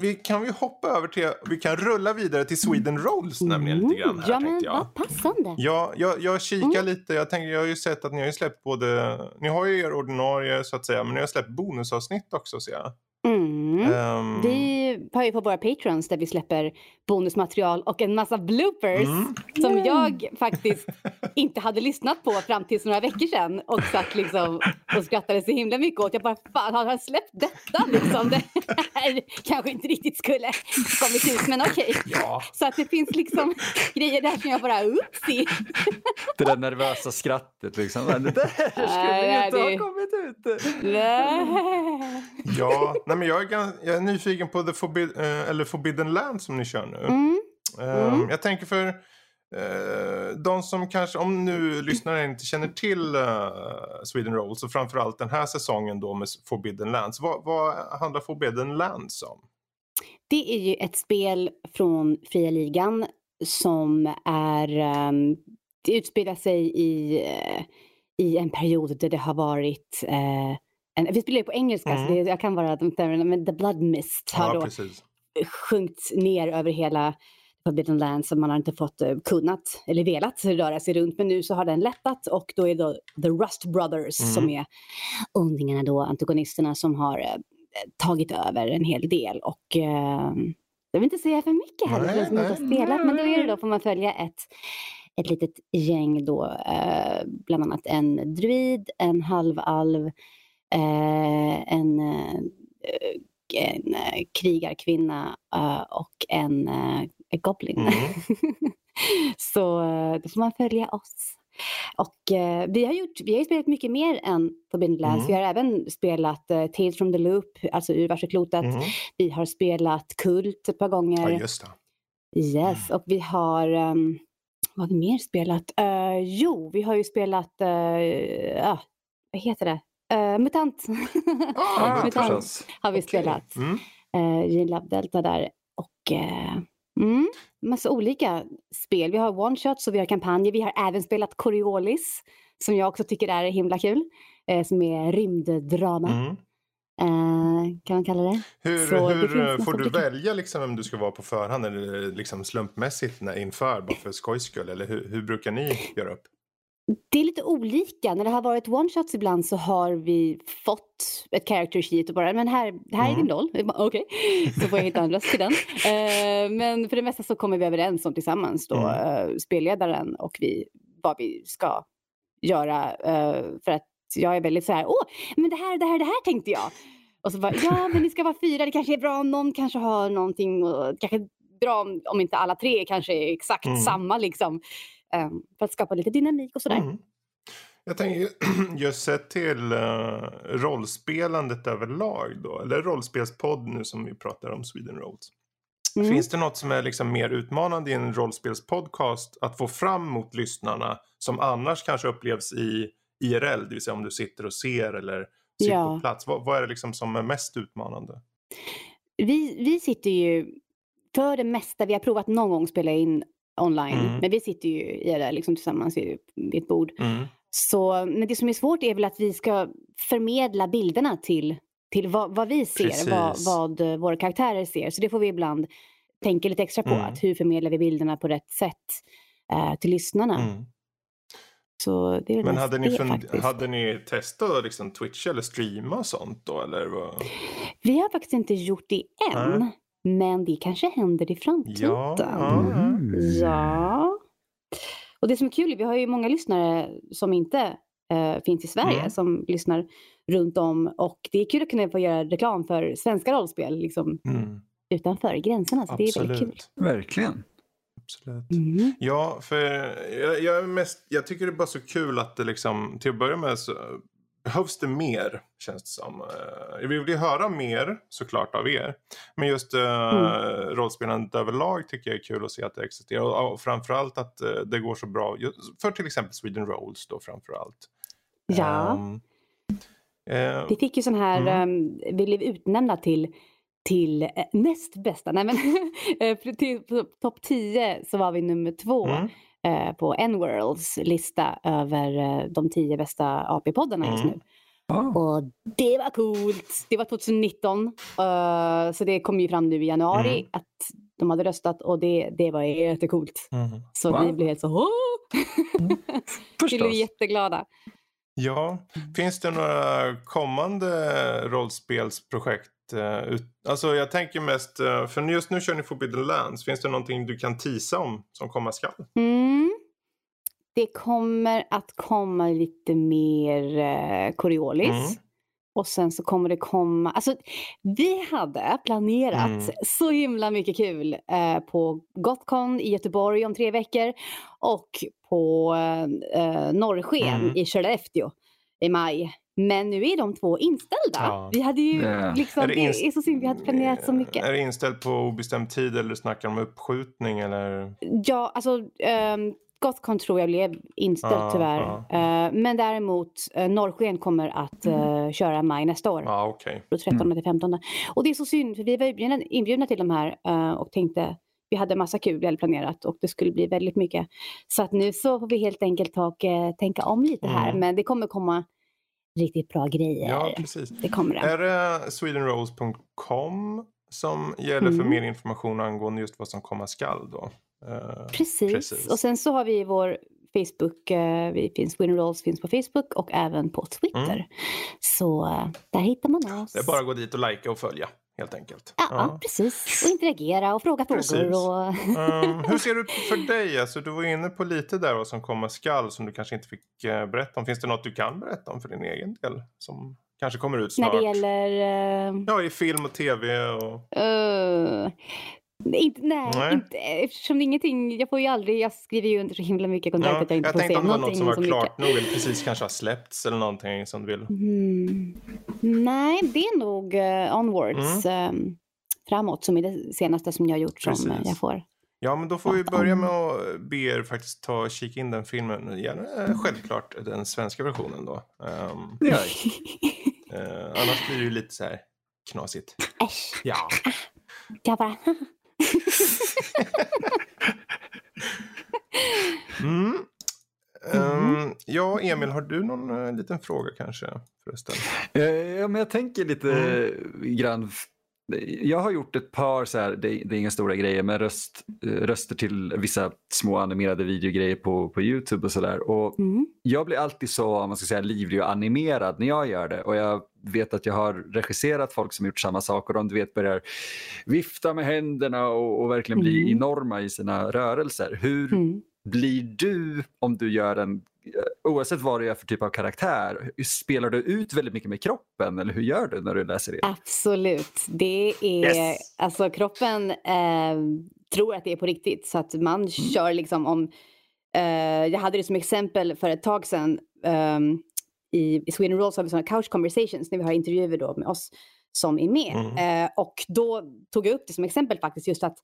vi kan vi hoppa över till, vi kan rulla vidare till Sweden Rolls nämligen lite grann här Mm. ja, men tänkte jag. vad passande. Ja, jag, jag kikar Mm. lite. Jag, tänker, jag har ju sett att ni har ju släppt både, ni har ju er ordinarie så att säga, men ni har släppt bonusavsnitt också ser jag. Mm. Ehm, Vi har ju på våra patrons där vi släpper bonusmaterial och en massa bloopers mm, som jag faktiskt inte hade lyssnat på fram till några veckor sedan och satt liksom och skrattade så himla mycket åt. Jag bara, fan har han släppt detta liksom? Det här kanske inte riktigt skulle kommit ut, men okej. ja, Så att det finns liksom grejer där som jag bara, oopsie. Det där nervösa skrattet liksom. Det där skulle Nej, inte det- ha kommit ut. Nej. ja. Nej, men jag är, jag är nyfiken på The Forbid, eh, eller Forbidden Land som ni kör nu. Mm. Ehm, Mm. Jag tänker för eh, de som kanske, om nu lyssnare inte känner till eh, Sweden Rolls och framförallt den här säsongen då med Forbidden Lands. Vad, vad handlar Forbidden Lands om? Det är ju ett spel från Fria Ligan som är... ehm, det utspelar sig i, i en period där det har varit... eh, en, vi spelar ju på engelska, Mm. så det, jag kan bara de termerna, men The Blood Mist har Ja, då precis. sjunkit ner över hela Forbidden Land som man har inte fått eh, kunnat eller velat röra sig runt. Men nu så har den lättat och då är det The Rust Brothers Mm. som är ondingarna då, antagonisterna som har eh, tagit över en hel del. Och eh, jag vill inte säga för mycket här, Nej, för som inte har nej. spelat, men då är det då får man följa ett ett litet gäng då, eh, bland annat en druid, en halvalv, en, eh, en eh, krigarkvinna eh, och en eh, goblin. Mm. (laughs) Så eh, då får man följa oss. Och eh, vi, har gjort, vi har spelat mycket mer än Forbidden Lands. Mm. Vi har även spelat eh, Tales from the Loop, alltså ur varseklotet. Mm. Vi har spelat Kult ett par gånger. Ja, just det. Yes, och vi har... Um, vad har vi mer spelat? Eh, jo, vi har ju spelat... uh, ah, vad heter det? Uh, Mutant. Ah, (laughs) Mutant har vi Okej. spelat. Mm. Uh, i Lab Delta där. Och uh, mm, massa olika spel. Vi har one-shots och vi har kampanjer. Vi har även spelat Coriolis som jag också tycker är himla kul. eh, som är rymddrama, Mm. eh, kan man kalla det. Hur, Så det hur eh, massa får du olika- välja liksom vem du ska vara på förhand eller liksom slumpmässigt när, inför bara för skojs skull? Eller hur, hur brukar ni göra upp? Det är lite olika. När det har varit one-shots ibland så har vi fått ett character sheet och bara, men här, här är Mm. din roll. Bara, Okej, så får jag hitta till den. (laughs) Eh, men för det mesta så kommer vi överens om tillsammans då, Mm. eh, spelledaren och vi, vad vi ska göra. eh, för att jag är väldigt så här, åh, men det här, det här, det här tänkte jag. Och så bara, ja men ni ska vara fyra, det kanske är bra om någon kanske har någonting och kanske bra om, om inte alla tre kanske är exakt Mm. samma liksom. Eh, för att skapa lite dynamik och sådär. Mm. Jag tänker (clears throat) just sett till uh, rollspelandet överlag då, eller rollspelspodd nu som vi pratar om Sweden Rolls. Mm. Finns det något som är liksom mer utmanande i en rollspelspodcast att få fram mot lyssnarna som annars kanske upplevs i IRL, det vill säga om du sitter och ser eller sitt Ja. på plats. Vad, vad är det liksom som är mest utmanande? Vi, vi sitter ju, för det mesta, vi har provat någon gång spela in online, Mm. men vi sitter ju i det liksom tillsammans vid, ett bord. Mm. Så, men det som är svårt är väl att vi ska förmedla bilderna till, till vad, vad vi ser, vad, Precis. vad eh, våra karaktärer ser. Så det får vi ibland tänka lite extra på. Mm. Att hur förmedlar vi bilderna på rätt sätt eh, till lyssnarna. Mm. Så det är Men hade ni, fund- hade ni testat att liksom Twitch eller streama och sånt då? Eller vad? Vi har faktiskt inte gjort det än. Nej. Men det kanske händer i framtiden. Ja, ja. Mm. Ja. Och det som är kul, vi har ju många lyssnare som inte eh, finns i Sverige, Mm. som lyssnar runt om. Och det är kul att kunna få göra reklam för svenska rollspel liksom, Mm. utanför gränserna. Så det är väldigt kul. Absolut. Verkligen. Absolut. Mm. Ja, för jag, jag, är mest, jag tycker det är bara så kul att det liksom, till att börja med så behövs det mer, känns det som. Eh, Vi vill ju höra mer såklart av er. Men just uh, Mm. rollspelandet överlag tycker jag är kul att se att det existerar. Och, och framförallt att eh, det går så bra, för till exempel Sweden Rolls då framförallt. Ja, Ehm, eh, vi fick ju sån här, Mm. eh, vi blev utnämnda till till eh, näst bästa, nej men (laughs) eh, till topp 10 så var vi nummer två mm, eh, på N-Worlds lista över eh, de 10 bästa AP-poddarna just Mm. nu. Ah. Och det var coolt. Det var 2019. eh, så det kom ju fram nu i januari Mm. att de hade röstat och det, det var jättecoolt. mm. Så Wow. vi blev helt så Åh! (laughs) Vi blev jätteglada. Ja, finns det några kommande rollspelsprojekt? Eh, ut- Alltså jag tänker mest, eh, för just nu kör ni Forbidden Lands. Finns det någonting du kan tisa om som komma skall? Mm. Det kommer att komma lite mer eh, Coriolis. Mm. Och sen så kommer det komma, alltså vi hade planerat Mm. så himla mycket kul eh, på Gotcon i Göteborg om tre veckor och på eh, Norrsken Mm. i Skellefteå maj. Men nu är de två inställda. Ja. Vi hade ju Ja. liksom, Är det, det är så synd, vi hade planerat så mycket. Är det inställt på obestämd tid eller snackar de om uppskjutning eller? Ja, alltså um, Gothcon tror jag blev inställt Ja, tyvärr. ja. Eh, men däremot uh, Norrsken kommer att eh, köra maj nästa år. Ja, okej. Från 13 till 15. Och det är så synd för vi var inbjudna, inbjudna till de här eh, och tänkte vi hade massa kul vi hade planerat och det skulle bli väldigt mycket. Så att nu så får vi helt enkelt ta och eh, tänka om lite här. Mm. Men det kommer komma riktigt bra grejer. Ja, precis. Det kommer det. Är det swedenrolls.com som gäller för Mm. mer information angående just vad som komma skall då? Eh, Precis. precis. Och sen så har vi vår Facebook, eh, vi finns Winner Rolls finns på Facebook och även på Twitter. Mm. Så eh, där hittar man oss. Det är bara att gå dit och likea och följa helt enkelt. Ja, precis. Och interagera och fråga Precis. frågor. Och... Ehm, hur ser det ut (laughs) för dig? Alltså, du var inne på lite där vad som komma skall som du kanske inte fick eh, berätta om. Finns det något du kan berätta om för din egen del som kanske kommer ut snart? När det gäller... eh, Ja, i film och tv och... eh, inte, nej, Nej. Inte, eftersom ingenting, jag får ju aldrig, jag skriver ju under så himla mycket kontrakt Ja, att jag inte jag får tänkte se om det var något någonting som var mycket. klart nog eller precis kanske har släppts eller någonting som du vill... Mm. Nej, det är nog uh, Onwards eh, framåt som är det senaste som jag har gjort som Mm. Precis. eh, jag får. Ja, men då får vi börja med att be er faktiskt ta och kika in den filmen. Gärna eh, självklart den svenska versionen då. Ehm, Ja. eh, annars blir det ju lite så här knasigt. Äsch, Ja. jag bara... (laughs) (laughs) Mm. Ehm, ja, Emil, har du någon eh, liten fråga kanske förresten? Eh, Ja, men jag tänker lite Mm. grann. Jag har gjort ett par, så här, det, det är inga stora grejer, men röst, eh, röster till vissa små animerade videogrejer på, på Youtube och sådär. Och Mm. jag blir alltid så om man ska säga, livlig och animerad när jag gör det. Och jag vet att jag har regisserat folk som gjort samma sak och de du vet, börjar vifta med händerna och, och verkligen bli Mm. enorma i sina rörelser. Hur Mm. blir du om du gör en, oavsett vad du gör för typ av karaktär, spelar du ut väldigt mycket med kroppen eller hur gör du när du läser det? Absolut. Det är, Yes. alltså kroppen eh, tror att det är på riktigt så att man kör liksom om, eh, jag hade det som exempel för ett tag sedan ehm, i, i Sweden Rolls har vi sådana couch conversations när vi har intervjuer då med oss som är med. Mm. Eh, och då tog jag upp det som exempel faktiskt just att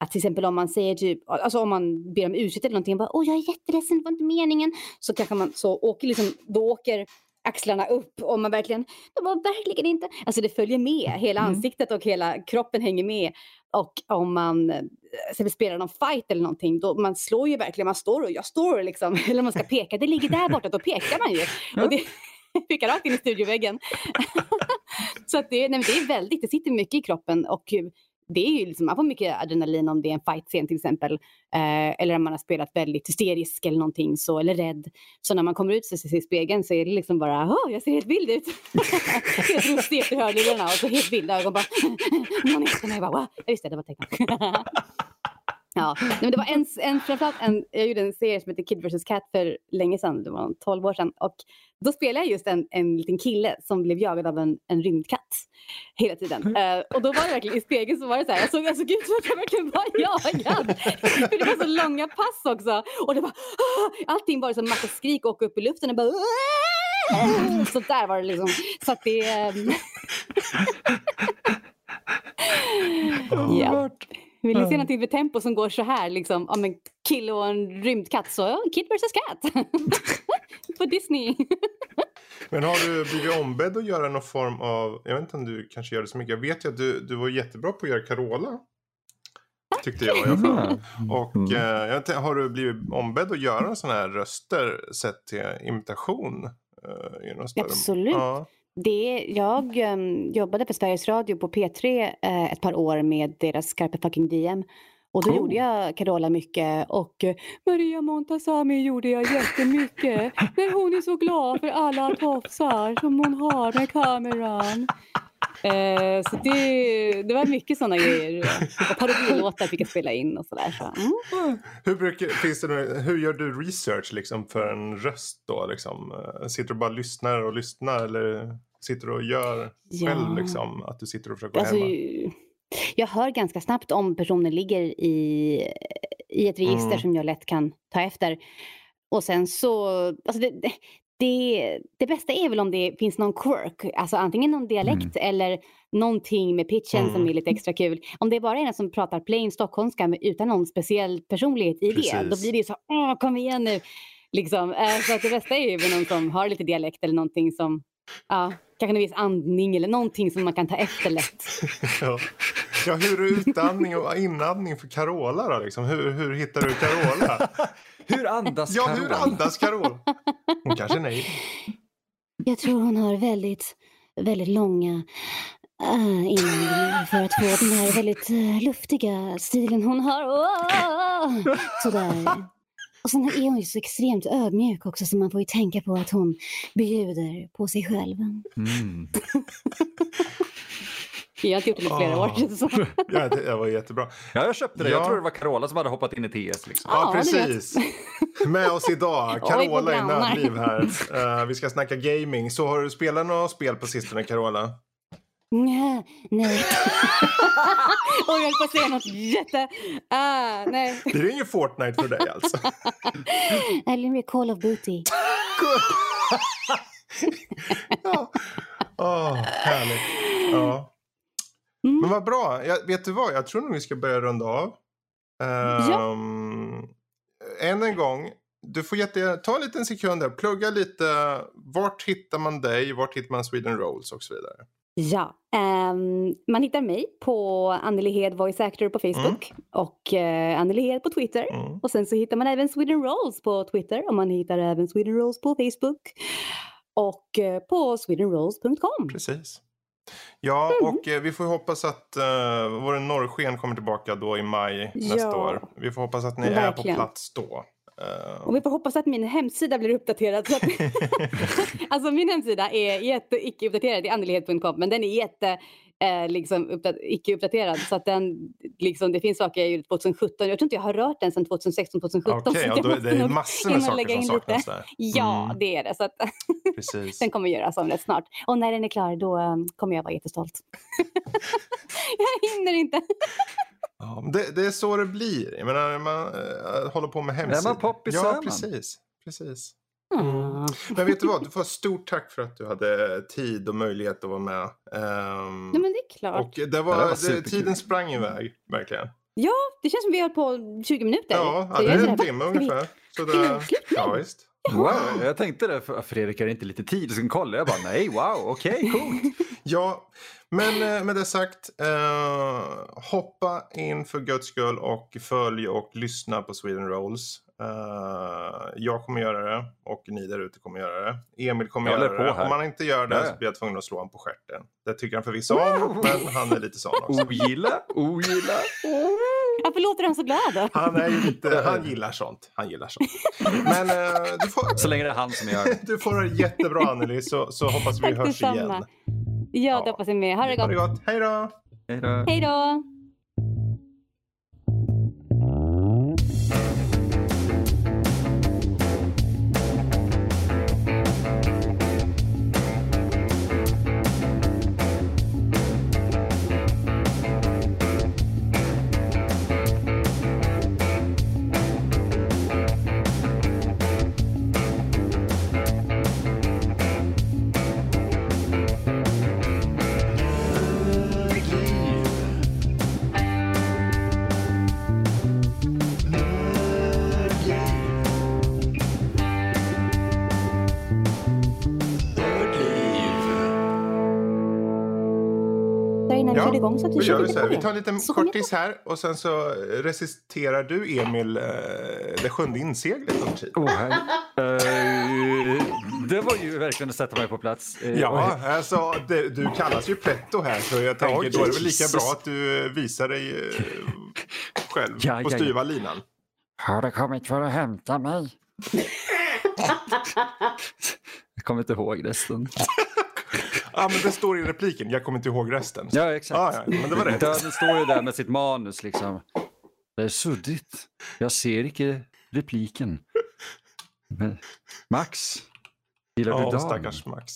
att till exempel om man säger typ, alltså om man ber om ursäkt eller någonting, bara, åh jag är jätteledsen, det var inte meningen. Så kanske man så åker liksom, då åker axlarna upp och man verkligen, de var verkligen inte, alltså det följer med, hela Mm. ansiktet och hela kroppen hänger med. Och om man eh, så spelar någon fight eller någonting, då man slår ju verkligen, man står och jag står liksom, (laughs) eller man ska peka, det ligger där borta, då pekar man ju. Ja. (laughs) Och det (laughs) pekar rakt in i studioväggen. så att det, nej, det är väldigt, det sitter mycket i kroppen och det är ju liksom, man får mycket adrenalin om det är en fight-scen till exempel. Eh, eller om man har spelat väldigt hysterisk eller någonting så, eller rädd. Så när man kommer ut och ser i spegeln så är det liksom bara, åh, jag ser helt vild ut. (laughs) helt rostig, efter hörlurarna och så helt vilda ögon bara, någon efter mig bara, wow. Ja, just det, det var tecknat. (laughs) Ja, men det var en, en, framförallt en, jag gjorde en serie som heter Kid vs Cat för länge sedan, det var 12 år sedan. Och då spelade jag just en, en liten kille som blev jagad av en, en rymdkatt hela tiden. Eh, och då var det verkligen i spegeln så var det så här, jag såg, jag såg ut som att jag verkligen var jagad. (laughs) för det var så långa pass också. Och det var, ah, allting var som massa skrik och åka upp i luften och bara så där var det liksom. Så att det... ehm, (laughs) (laughs) ja. Vill ni se någonting med tempo som går så här, liksom, om en kille och en rymdkatt, så Kid vs Cat. (laughs) På Disney. (laughs) Men har du blivit ombedd att göra någon form av, jag vet inte om du kanske gör det så mycket. Jag vet ju att du, du var jättebra på att göra Carola. Tyckte jag i alla fall. Och Mm. eh, jag vet inte, har du blivit ombedd att göra sådana här röster sett till imitation? eh, i någon större- Absolut. Ja. Det, jag um, jobbade för Sveriges Radio på P3 eh, ett par år med deras Skarpe fucking DM. Och då Oh. gjorde jag Carola mycket och eh, Maria Montazami gjorde jag jättemycket. (laughs) När hon är så glad för alla tofsar som hon har med kameran. Eh, så det, det var mycket sådana grejer. Och parodilåtar fick jag spela in och sådär. Så, mm. Hur, brukar, finns det, några- hur gör du research liksom, för en röst då? Liksom? Eh, Sitter du bara och lyssnar och lyssnar eller sitter du och gör Ja. själv? Liksom, att du sitter och försöker Alltså, hemma? jag hör ganska snabbt om personer ligger i, i ett register Mm. som jag lätt kan ta efter. Och sen så, alltså det, det- det, bästa är väl om det finns någon quirk, alltså antingen någon dialekt eller någonting med pitchen som Mm. är lite extra kul. Om det bara är någon som pratar plain stockholmska utan någon speciell personlighet i det, då Precis. blir det ju så, åh kom igen nu. Liksom. Eh, Så att det bästa är ju med någon som har lite dialekt eller någonting som, ja, kanske en viss andning eller någonting som man kan ta efter lätt. (laughs) Ja. ja, hur är utandning och inandning för Carola då? Liksom? Hur, hur hittar du Carola? Hur andas ja, Carola? hur andas Carola? Hon kanske är nej. Jag tror hon har väldigt, väldigt långa uh, inandningar för att få den här väldigt eh, luftiga stilen hon har. Åh! Sådär. Och sen är hon ju så extremt ödmjuk också så man får ju tänka på att hon bjuder på sig själv. Mm. (laughs) Jag har inte gjort det i flera år. Känns det som. (laughs) Ja, det, det var jättebra. Ja, jag köpte det. Ja. Jag tror det var Carola som hade hoppat in i TS. Liksom. Ja, precis. Med oss idag, (laughs) Carola i. Nördliv här. Eh, vi ska snacka gaming. Så har du spelat några spel på sistone, Carola? Nja, nej. Och jag höll på att säga något jätte... Ah, nej. Det är ingen Fortnite för dig alltså? Eller mer Call of Duty. ja. Åh, härligt. Ja. Mm. Men vad bra. Jag, vet du vad? Jag tror nog vi ska börja runda av. Um, än en gång. Du får jätte, ta en liten sekund där. Plugga lite. Vart hittar man dig? Vart hittar man Sweden Rolls och så vidare? Ja, ehm, man hittar mig på Anneli Hed Voice Actor på Facebook och uh, Anneli Hed på Twitter. Mm. Och sen så hittar man även Sweden Rolls på Twitter och man hittar även Sweden Rolls på Facebook. Och eh, på swedenrolls.com. Precis. Ja, Mm. och eh, vi får hoppas att uh, vår norrsken kommer tillbaka då i maj nästa Ja. år. Vi får hoppas att ni är Verkligen. på plats då. Eh, Och vi får hoppas att min hemsida blir uppdaterad. Att (laughs) alltså min hemsida är jätte icke uppdaterad, det är andelighet.com, men den är jätte eh, liksom uppdat- icke uppdaterad. Så att den, liksom, det finns saker jag gjorde 2017, jag tror inte jag har rört den sedan 2016, 2017. Okej, så ja, då det är massor med saker som saknas där. Ja, Mm, det är det. Så att, Precis. den kommer göras om rätt snart. Och när den är klar då um, kommer jag vara jättestolt. (laughs) jag hinner inte. Ja, det, det är så det blir. Jag menar, man äh, håller på med hemsidor. man poppis är Ja, precis. precis. Mm. Men vet du vad? Du får stort tack för att du hade tid och möjlighet att vara med. Ehm, Ja, men det är klart. och det var, det var det, tiden sprang iväg, verkligen. Ja, det känns som vi har hållit på 20 minuter. Ja, det är en "Va? timme ungefär. Så det, avsluta nu?" ja, visst. Wow, jag tänkte det, för Fredrik har inte lite tid. Så kollade jag bara, nej, wow, okej, coolt. (laughs) Ja, men eh, med det sagt, eh, hoppa in för guds skull och följ och lyssna på Sweden Rolls. Eh, jag kommer göra det och ni där ute kommer göra det. Emil kommer Jag göra det. här. Om han inte gör det ja. så blir jag tvungen att slå honom på stjärten. Det tycker han förvisso om, men han är lite sån också. Ogilla, ogilla. Varför låter han så glad då? Han, är ju lite, (laughs) han gillar sånt. Han gillar sånt. Men eh, du, får, Så länge det är han som gör det. (laughs) du får ha det jättebra Anneli så, så hoppas vi Tack hörs detsamma. igen. Ja, det hoppas jag med. Ha det Ha det gott. gott. Hej då! Hej då. Hej då! Igång så att vi vi lite så Vi tar en liten Så kortis här och sen så reciterar du Emil eh, det sjunde inseglet under tiden. Oh, här. Eh, det var ju verkligen att sätta mig på plats. Eh, Ja, alltså det, du kallas ju Pretto här så jag tänker Ja, då är det väl lika bra att du visar dig eh, själv Ja, på ja, ja. styva linan. Har du kommit för att hämta mig? (laughs) Jag kommer inte ihåg resten. Ja, men det står i repliken. Jag kommer inte ihåg resten. Ja, exakt. Ja, ja, men det var rätt. Döden står ju där med sitt manus liksom. Det är suddigt. Jag ser inte repliken. Men, Max, gillar du Ja, Dan? stackars Max.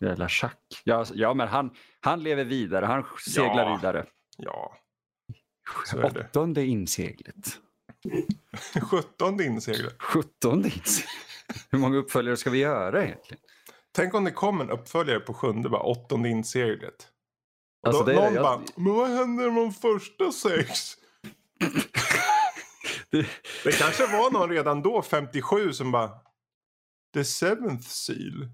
Jävla schack. Ja, ja men han, han lever vidare. Han seglar Ja. vidare. Ja, så är det. Åttonde inseglet. 17 inseglet. Sjuttonde inseglet. Hur många uppföljare ska vi göra egentligen? Tänk om det kom en uppföljare på sjunde, bara åttonde inseglet. Alltså, då, någon jag- bara, men vad händer med de första sex? Det- Det kanske var någon redan då, 57, som bara, the seventh seal.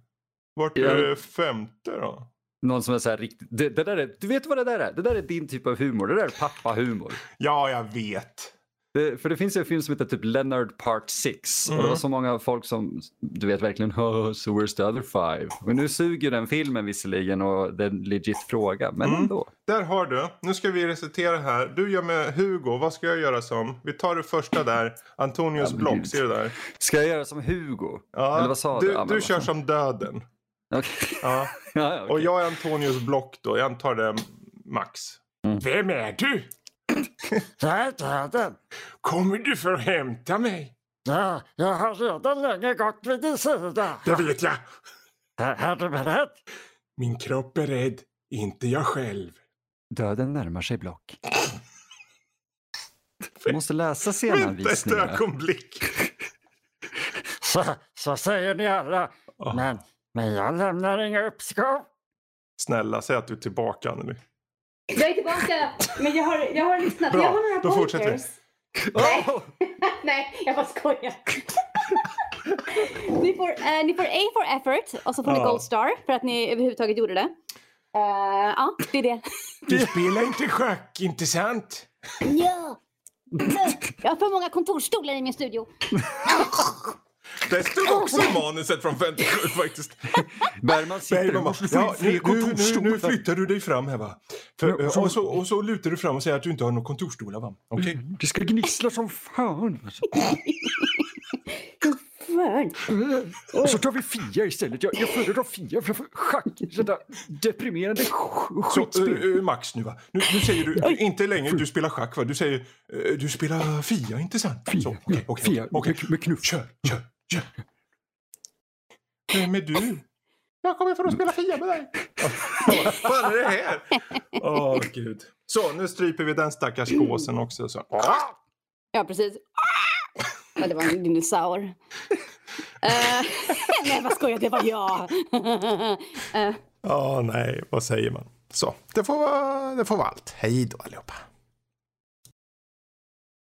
Vart är det femte då? Någon som är så här riktigt... Det, det där är, du vet vad det där är? Det där är din typ av humor. Det där är pappahumor. Ja, jag vet. Det, för det finns en film som heter typ Leonard Part 6. Och det Mm. var så många folk som, du vet verkligen, oh, so where's the other five? Men nu suger den filmen visserligen och det är en legit fråga, men Mm. ändå. Där har du. Nu ska vi recitera här. Du gör med Hugo. Vad ska jag göra som? Vi tar det första där. Antonius Ja, block. Ser du där? Ska jag göra som Hugo? Ja, Eller vad sa du? du? Ja, du kör som döden. Okej. (laughs) (laughs) Ja. ja, ja, Och jag är Antonius block då. Jag antar det Max. Mm. Vem är du? Döden. Kommer du för att hämta mig? Ja, jag har redan länge gått vid din sida. Det vet jag. Är, är du beredd? Min kropp är rädd. Inte jag själv. Döden närmar sig block. Du måste läsa Vänta ett scenanvisningarna. ögonblick. Så, så säger ni alla. Ja. Men, men jag lämnar inga uppskov. Snälla, säg att du är tillbaka Anneli. Jag är tillbaka, men jag har, jag har lyssnat. Bra, jag har några då fortsätter vi. pointers. (laughs) Nej. (laughs) Nej, jag bara skojar. (laughs) ni, får, eh, ni får A for effort och så får ni Ja. Gold Star för att ni överhuvudtaget gjorde det. Eh, ja, det är det. Du spelar inte schack, inte sant? Ja. Jag har för många kontorsstolar i min studio. Det stod också i manuset från 57 faktiskt. Bergman sitter Bergman och bara, ja, nu, nu, nu, nu flyttar du dig fram här va. För, eh, och, så, och så lutar du fram och säger att du inte har några kontorsstolar va. Okej? Det ska gnissla som fan. Så tar vi Fia istället. Jag, jag föredrar Fia för schack. Sådär deprimerande sk- Så skitspel. eh, eh, Max nu va. Nu, nu säger du inte längre du spelar schack va. Du säger eh, du spelar Fia, inte sant? Så, okej, okej, Fia okej. med, med knuff. Kör, kör, Vem är du? Jag kommer för att spela Fia med dig. Vad fan är det här? Åh gud. Så, nu stryper vi den stackars gåsen också. Så. Ja, precis. Ja, det var en dinosaur. Uh, (laughs) nej, vad skojar, det var jag. Eh, Ja, nej, vad säger man? Så, det får, vara- det får vara allt. Hej då allihopa.